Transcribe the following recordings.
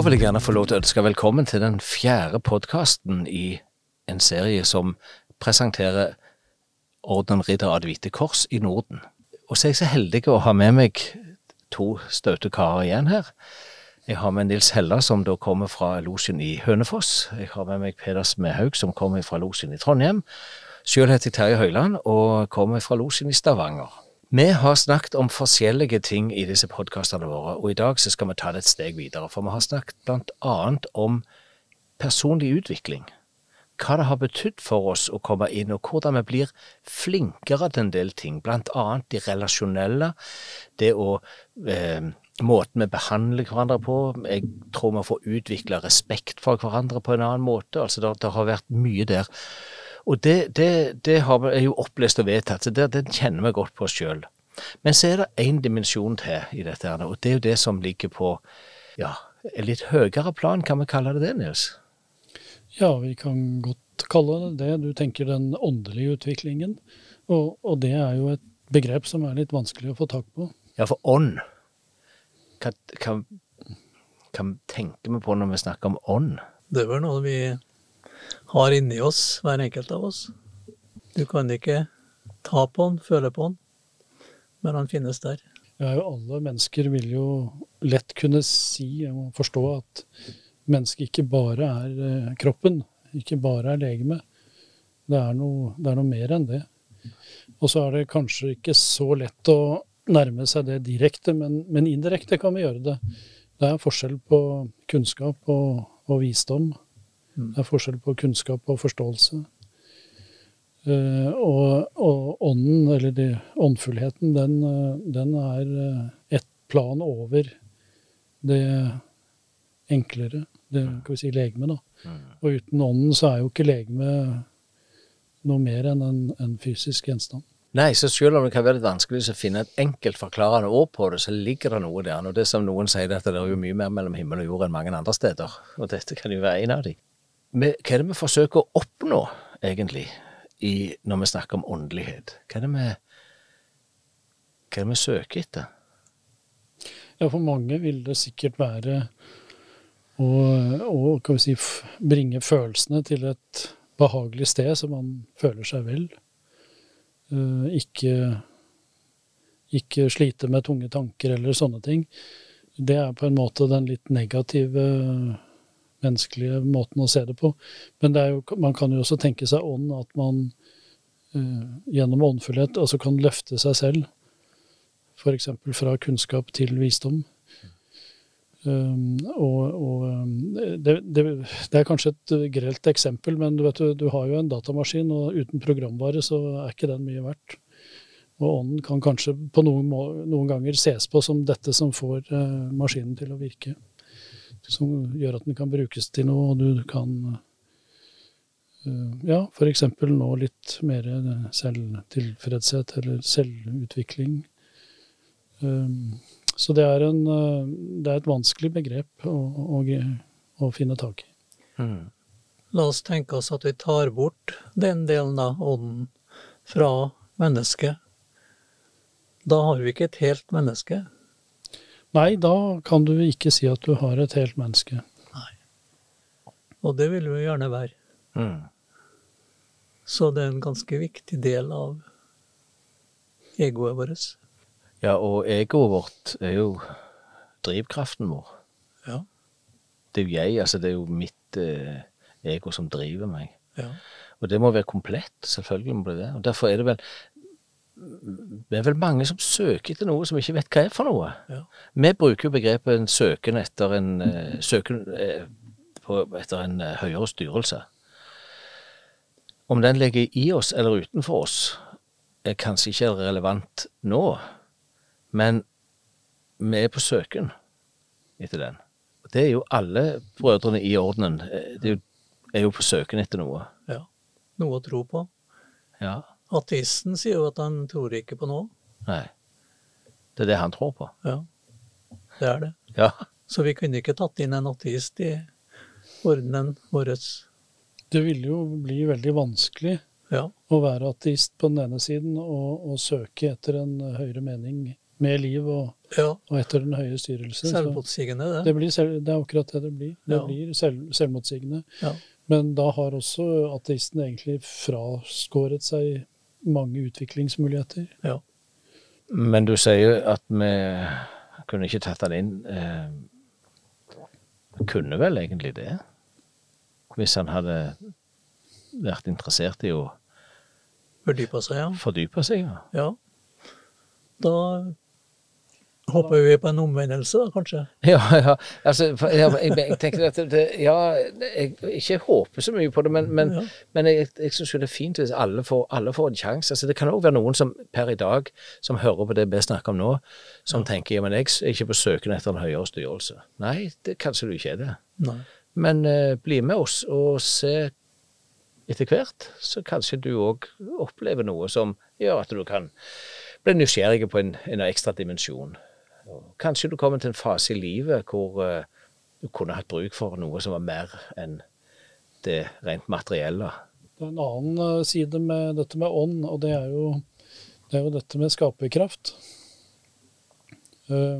Da vil jeg gjerne få lov til å ønske velkommen til den fjerde podkasten i en serie som presenterer Orden Ridder av Det hvite kors i Norden. Og så er jeg så heldig å ha med meg to staute karer igjen her. Jeg har med Nils Hella, som da kommer fra losjen i Hønefoss. Jeg har med meg Peder Smedhaug, som kommer fra losjen i Trondheim. Sjøl heter jeg Terje Høiland og kommer fra losjen i Stavanger. Vi har snakket om forskjellige ting i disse podkastene våre, og i dag så skal vi ta det et steg videre. For vi har snakket annet om personlig utvikling. Hva det har betydd for oss å komme inn, og hvordan vi blir flinkere til en del ting. Annet de relasjonelle, det å eh, Måten vi behandler hverandre på. Jeg tror vi får utvikla respekt for hverandre på en annen måte. Altså, det, det har vært mye der. Og det, det, det har vi jo opplest og vedtatt, så det, det kjenner vi godt på oss sjøl. Men så er det én dimensjon til i dette, her, og det er jo det som ligger på ja, en litt høyere plan. Kan vi kalle det det, Nils? Ja, vi kan godt kalle det det. Du tenker den åndelige utviklingen. Og, og det er jo et begrep som er litt vanskelig å få tak på. Ja, for ånd hva, hva, hva tenker vi på når vi snakker om ånd? Det var noe vi har inni oss, hver enkelt av oss. Du kan ikke ta på den, føle på den, men han finnes der. Ja, alle mennesker vil jo lett kunne si og forstå at mennesket ikke bare er eh, kroppen, ikke bare er legeme. Det er noe, det er noe mer enn det. Og så er det kanskje ikke så lett å nærme seg det direkte, men, men, indirekte kan vi gjøre det. Det er forskjell på kunnskap og, og visdom. Det er forskjell på kunnskap og forståelse. Uh, og, og, ånden, eller de, åndfullheten, den, den er ett et plan over det enklere, det kan vi si legeme, da. Og uten ånden så er jo ikke legeme noe mer enn en, en fysisk gjenstand. Nei, så selv om det kan være litt vanskelig å finne et enkelt forklarende ord på det, så ligger det noe der. Og det som noen sier, at det er jo mye mer mellom himmel og jord enn mange andre steder. Og dette kan jo være en av de. Men hva er det vi forsøker å oppnå, egentlig, i, når vi snakker om åndelighet? Hva er det vi, hva er det vi søker etter? Ja, for mange vil det sikkert være å, å kan vi si, bringe følelsene til et behagelig sted, så man føler seg vel. Eh, ikke, ikke slite med tunge tanker eller sånne ting. Det er på en måte den litt negative menneskelige måten å se det på. Men det jo, man kan jo også tenke seg ånd, at man uh, gjennom åndfullhet altså kan løfte seg selv. F.eks. fra kunnskap til visdom. Um, og, og um, det, det, det, er kanskje et grelt eksempel, men du, vet, du, har jo en datamaskin, og uten programvare så er ikke den mye verdt. Og ånden kan kanskje på noen, noen ganger ses på som dette som får uh, maskinen til å virke. Som gjør at den kan brukes til noe, og du kan uh, ja, f.eks. nå litt mer selvtilfredshet eller selvutvikling. Um, så det er, en, eh, det er et vanskelig begrep å, å, å finne tak i. Mm. La oss tenke oss at vi tar bort den delen av ånden fra mennesket. Da har vi ikke et helt menneske. Nei, da kan du ikke si at du har et helt menneske. Nei. Og det vil vi gjerne være. Mm. Så det er en ganske viktig del av egoet vårt. Ja, og egoet vårt er jo drivkraften vår. Ja. Det er jo jeg, altså det er jo mitt eh, ego som driver meg. Ja. Og det må være komplett, selvfølgelig må det det. Og derfor er det vel det er vel mange som søker etter noe som ikke vet hva er for noe. Ja. Vi bruker jo begrepet en søken etter en, eh, søken, eh, etter en eh, høyere styrelse. Om den ligger i oss eller utenfor oss, er kanskje ikke relevant nå. Men vi er på søken etter den. Det er jo alle brødrene i ordenen. De er jo på søken etter noe. Ja. Noe å tro på. Ja. Ateisten sier jo at han tror ikke på noe. Nei. Det er det han tror på. Ja. Det er det. Ja. Så vi kunne ikke tatt inn en ateist i ordenen vår. Det ville jo bli veldig vanskelig ja. å være ateist på den ene siden og, og søke etter en høyere mening med liv og, Ja. og etter den høye styrelse. Selvmotsigende, det. det, blir selv, det er akkurat det det blir. Det Ja. blir selv, selvmotsigende. Ja. Men da har også ateisten egentlig fraskåret seg mange utviklingsmuligheter. Ja. Men du sier at vi kunne ikke tatt han inn. Eh, kunne vel egentlig det? Hvis han hadde vært interessert i å Fordype seg, ja. fordype seg. Ja. ja. Da håper vi på en omvendelse, da, kanskje. Ja, ja. Altså, ja, jeg, jeg tenker at det, ja, jeg ikke håper så mye på det, men, men, Ja. men jeg, jeg syns jo det er fint hvis alle får, alle får en sjanse. Altså, det kan òg være noen som per i dag, som hører på det vi snakker om nå, som tenker ja, men jeg er ikke på søken etter en høyere styrelse. Nei, det kanskje du ikke er det. Nei. Men eh, bli med oss og se etter hvert, så kanskje du òg opplever noe som gjør at du kan bli nysgjerrig på en, en ekstra dimensjon. Kanskje du kommer til en fase i livet hvor eh, du kunne hatt bruk for noe som var mer enn det rent materielle. Det er en annen eh, side med dette med ånd, og det er jo, det er jo dette med skaperkraft. Eh,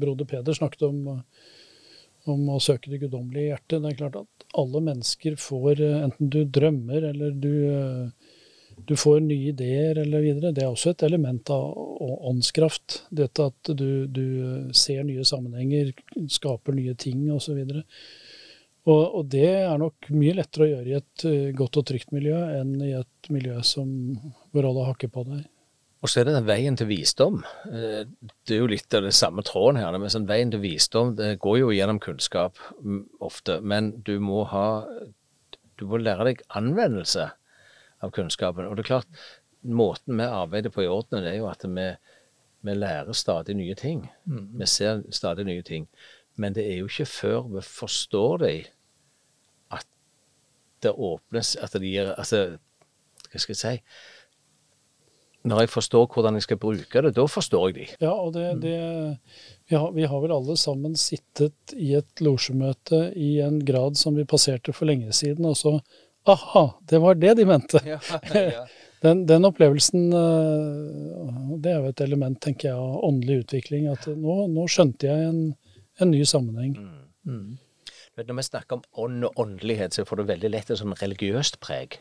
Broder Peder snakket om, om å søke det guddommelige hjertet. Det er klart at alle mennesker får, eh, enten du drømmer eller du, du får nye ideer eller videre, det er også et element av åndskraft. Dette at du, du ser nye sammenhenger, skaper nye ting osv. Og, og det er nok mye lettere å gjøre i et eh, godt og trygt miljø enn i et miljø som, hvor alle hakker på deg. Og så er det den veien til visdom. Eh, Det er jo litt av det samme tråden her, men sånn veien til visdom det går jo gjennom kunnskap mm, ofte, men du må ha Du må lære deg anvendelse av kunnskapen. Og det er klart, måten vi arbeider på i ordenen, er jo at vi, vi lærer stadig nye ting. Vi ser stadig nye ting. Men det er jo ikke før vi forstår dem, at det åpnes At det gir Altså, hva skal jeg si når jeg forstår hvordan jeg skal bruke det, da forstår jeg de. Ja, og det, det vi, har, vi har vel alle sammen sittet i et losjemøte i en grad som vi passerte for lenge siden, og så Aha, det var det de mente. Den, den opplevelsen, eh, det er jo et element, tenker jeg, av åndelig utvikling. At nå, nå skjønte jeg en, en ny sammenheng. Mm. Mm. Når vi snakker om ånd og åndelighet, så får det veldig lett et sånn religiøst preg.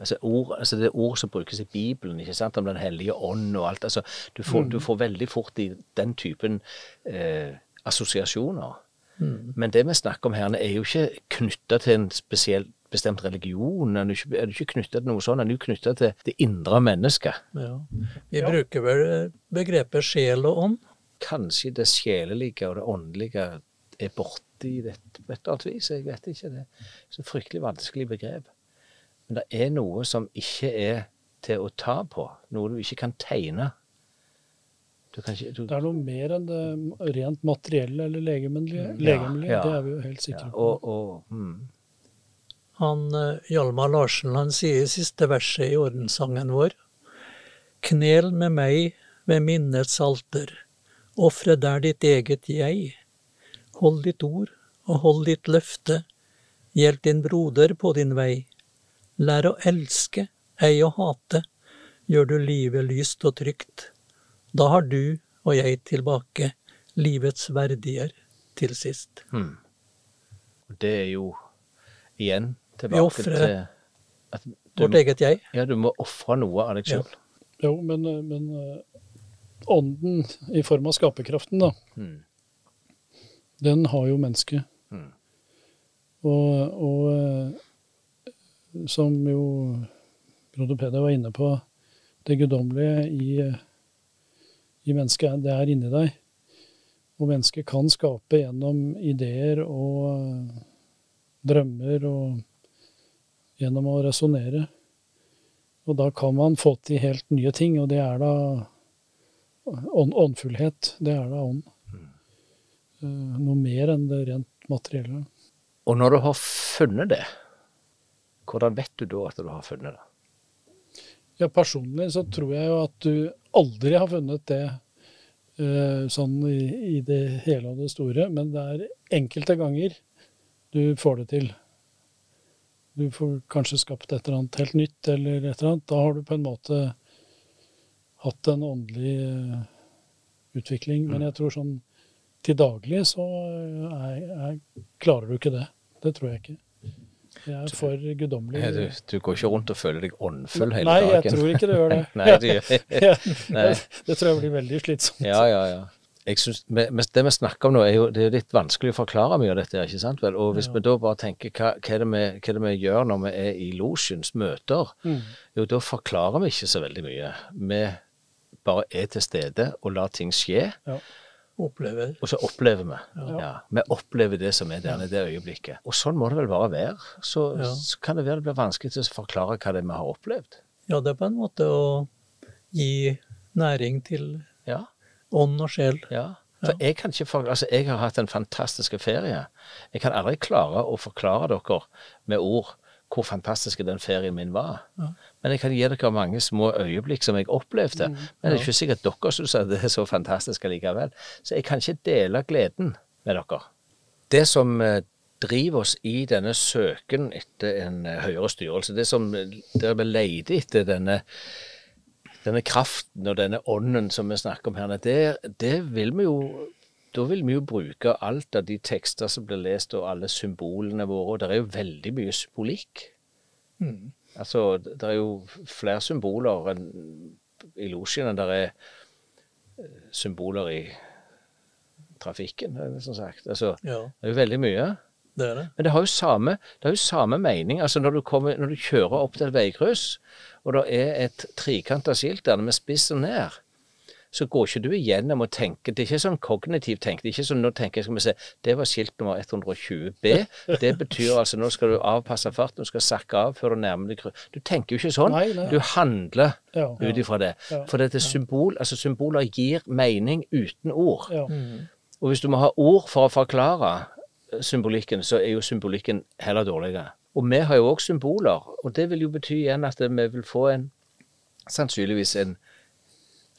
Altså, ord, altså Det er ord som brukes i Bibelen, ikke sant, om Den hellige ånd og alt. altså Du får, du får veldig fort i den typen eh, assosiasjoner. Men det vi snakker om her, er jo ikke knytta til en spesiell bestemt religion. Er du ikke, er du ikke knytta til noe sånt, er du knytta til det indre mennesket. Ja. Vi bruker vel begrepet sjel og ånd. Kanskje det sjelelige og det åndelige er borte i dette på et eller annet vis. Jeg vet ikke. Det er så fryktelig vanskelig begrep. Men det er noe som ikke er til å ta på. Noe du ikke kan tegne. Du kan ikke du, Det er noe mer enn det rent materielle eller legemlige. Ja, legemlige ja. Det er vi jo helt sikre ja, på. og, og mm, Han eh, Hjalmar Larsen han sier i siste verset i ordenssangen vår Knel med meg ved minnets alter, ofre der ditt eget jeg. Hold ditt ord og hold ditt løfte, hjelp din broder på din vei. Lær å elske, ei å hate, gjør du livet lyst og trygt. Da har du og jeg tilbake livets verdier til sist. Hmm. Det er jo igjen tilbake offrer til at du, Vårt eget jeg. ja, du må ofre noe av deg Ja. Jo, men, men eh, ånden i form av skaperkraften, da, Mm. den har jo mennesket. Mm. Og, og eh, som jo broder Peder var inne på, det guddommelige i, eh, i mennesket, det er inni deg. Og mennesket kan skape gjennom ideer og eh, drømmer og gjennom å resonnere. Og da kan man få til helt nye ting, og det er da ånd, åndfullhet. Det er da ånd. Eh, Noe mer enn det rent materielle. Og når du har funnet det, hvordan vet du da at du har funnet det? Ja, personlig så tror jeg jo at du aldri har funnet det eh, sånn i, i det hele og det store, men det er enkelte ganger du får det til. Du får kanskje skapt et eller annet helt nytt, eller et eller annet. Da har du på en måte hatt en åndelig eh, utvikling. Mm. Men jeg tror sånn til daglig så er, er, klarer du ikke det. Det tror jeg ikke. Jeg er for guddommelig. Du, du går ikke rundt og føler deg åndfull hele Nei, dagen? jeg tror ikke det gjør det. Nei, det gjør Nei. det, det tror jeg blir veldig slitsomt. Ja, ja, ja. Synes, det vi snakker om nå, er jo, det er litt vanskelig å forklare mye av dette. ikke sant vel? Og hvis Ja. vi da bare tenker hva, hva, er det vi, hva er det vi gjør når vi er i losjens møter, Mm. jo da forklarer vi ikke så veldig mye. Vi bare er til stede og lar ting skje, Opplever. og så opplever vi. Ja. Ja, vi opplever det som er der i det øyeblikket. Og sånn må det vel bare være. Så, Ja. så kan det være det blir vanskelig til å forklare hva det er vi har opplevd. Ja, det er på en måte å gi næring til Ja. Ånd og sjel. Ja, for jeg kan ikke for, altså jeg har hatt en fantastisk ferie. Jeg kan aldri klare å forklare dere med ord hvor fantastisk den ferien min var. Ja. Men jeg kan gi dere mange små øyeblikk som jeg opplevde. Men det er ikke sikkert dere syns det er så fantastisk likevel. Så jeg kan ikke dele gleden med dere. Det som eh, driver oss i denne søken etter en eh, høyere styrelse, det som eh, der vi leter etter denne denne kraften og denne ånden som vi snakker om her, det, det vil vi jo da vil vi jo bruke alt av de tekster som blir lest, og alle symbolene våre. Og det er jo veldig mye symbolikk. Mm. Altså, det er jo flere symboler enn i losjen enn det er eh, symboler i trafikken, som sagt. Altså, Ja, det er jo veldig mye. Det det. Men det har jo samme, det har jo samme mening. Altså når du, kommer, når du kjører opp til et veikryss, og det er et trikanta skilt der med spissen ned, så går ikke du igjennom og tenker Det er ikke sånn kognitivt tenkt. Det er ikke sånn nå tenker jeg, skal vi se, det var skilt nummer 120B. Det betyr altså nå skal du avpasse farten, du skal sakke av før du nærmer deg kryss. Du tenker jo ikke sånn. Nei, nei. Du handler Ja. ut ifra det. Ja. For dette symbol, altså symboler gir mening uten ord. Ja. Og hvis du må ha ord for å forklare symbolikken, så er jo symbolikken heller dårligere. Og vi har jo òg symboler, og det vil jo bety igjen at vi vil få en sannsynligvis en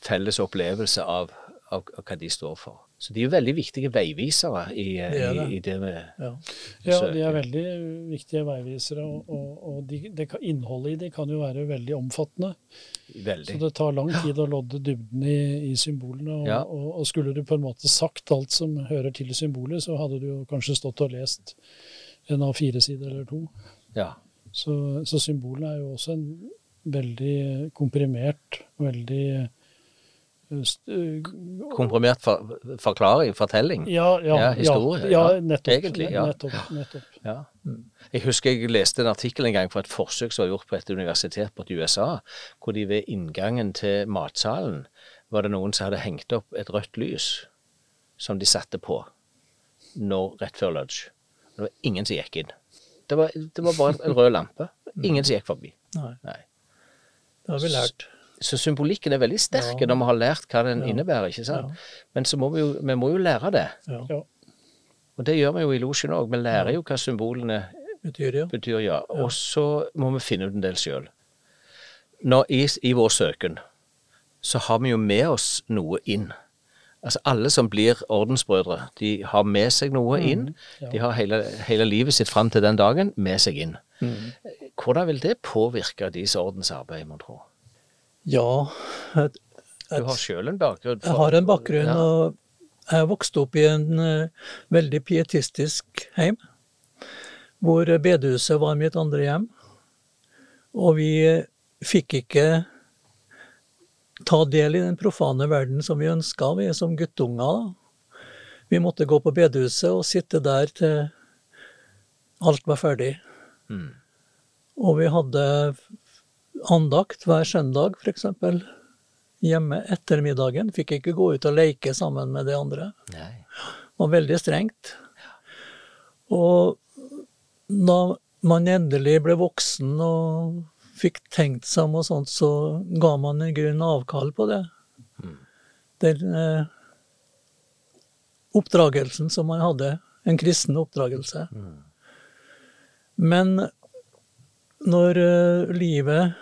felles opplevelse av, av, av hva de står for. Så de er veldig viktige veivisere i, Det det. i, i det vi Ja. Ja, de er veldig viktige veivisere, og, og, og de, det innholdet i de kan jo være veldig omfattende. Så det tar lang tid å lodde dybden i, i symbolene. Og, Ja. og, og skulle du på en måte sagt alt som hører til symbolet, så hadde du jo kanskje stått og lest en A4-side eller to. Ja. Så, så symbolene er jo også en veldig komprimert, veldig Komprimert for, forklaring, fortelling. ja, ja, Ja, historie, Ja, ja. nettopp. Egentlig, ja. nettopp, nettopp. Ja. Jeg husker jeg leste en artikkel en gang fra et forsøk som var gjort på et universitet borte i USA, hvor de ved inngangen til matsalen var det noen som hadde hengt opp et rødt lys som de satte på når, rett før lunsj. Det var ingen som gikk inn. Det var, det var bare en rød lampe. Ingen som gikk forbi. Nei, Nei. det har vi lært. Så symbolikken er veldig sterk Ja. når vi har lært hva den Ja. innebærer. ikke sant? Ja. Men så må vi jo, vi må jo lære det. Og det gjør vi jo i losjen òg. Vi lærer jo hva symbolene betyr ja. betyr ja. Og så må vi finne ut en del sjøl. I, I vår søken så har vi jo med oss noe inn. Altså Alle som blir ordensbrødre, de har med seg noe inn. ja. De har hele, hele livet sitt fram til den dagen med seg inn. Mm. Hvordan vil det påvirke deres ordensarbeid, mon tro? Ja, et, Du har sjøl en bakgrunn? jeg har en bakgrunn, og jeg vokste opp i en uh, veldig pietistisk heim, hvor bedehuset var mitt andre hjem. Og vi eh, fikk ikke ta del i den profane verden som vi ønska, vi som guttunger. Vi måtte gå på bedehuset og sitte der til alt var ferdig. Mm. Og vi hadde andakt hver søndag, f.eks. Hjemme etter middagen. Fikk ikke gå ut og leke sammen med de andre. Nei. Var veldig strengt. Og da man endelig ble voksen og fikk tenkt seg om og sånt, så ga man i grunnen avkall på det. Mm. Den eh, oppdragelsen som man hadde. En kristen oppdragelse. Mm. Men når eh, livet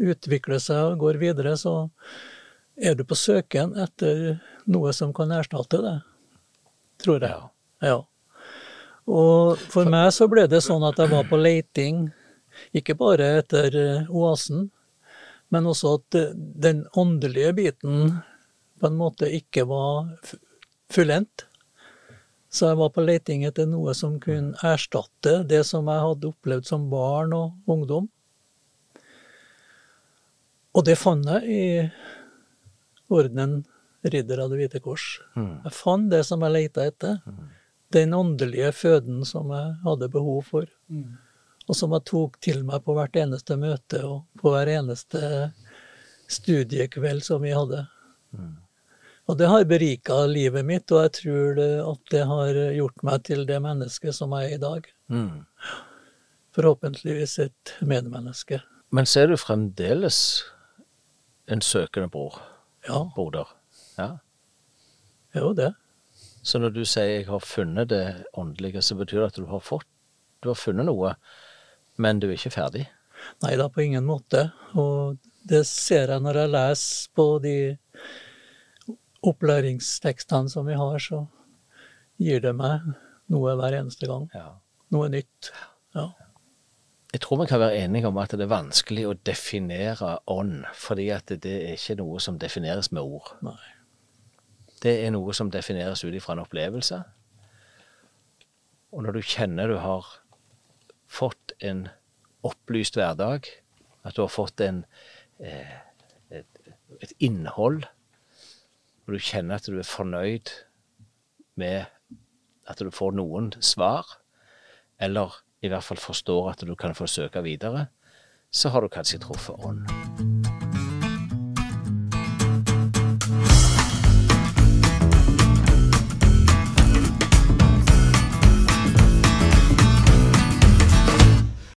utvikler seg og går videre, så er du på søken etter noe som kan erstatte det. Tror jeg. Ja. Ja. Og for meg så ble det sånn at jeg var på leiting, ikke bare etter eh, oasen, men også at eh, den åndelige biten på en måte ikke var fullendt. Så jeg var på leiting etter noe som kunne erstatte det som jeg hadde opplevd som barn og ungdom. Og det fant jeg i ordenen Ridder av Det hvite kors. Mm. Jeg fant det som jeg leita etter. Den åndelige føden som jeg hadde behov for. Og som jeg tok til meg på hvert eneste møte og på hver eneste studiekveld som vi hadde. Og det har berika livet mitt, og jeg tror det, at det har gjort meg til det mennesket som jeg er i dag. Mm. Forhåpentligvis et medmenneske. Men så er du fremdeles en søkende bror, Ja, broder. Ja. jo det. Så når du sier 'jeg har funnet det åndelige', så betyr det at du har fått Du har funnet noe, men du er ikke ferdig. Nei da, på ingen måte. Og det ser jeg når jeg leser på de opplæringstekstene som vi har, så gir det meg noe hver eneste gang. Ja. Noe nytt. Ja. Jeg tror vi kan være enige om at det er vanskelig å definere ånd, fordi at det er ikke noe som defineres med ord. Nei. Det er noe som defineres ut ifra en opplevelse. Og når du kjenner du har fått en opplyst hverdag, at du har fått en, eh, et, et innhold, og du kjenner at du er fornøyd med at du får noen svar, eller i hvert fall forstår at du kan få søke videre, så har du kanskje truffet ånd.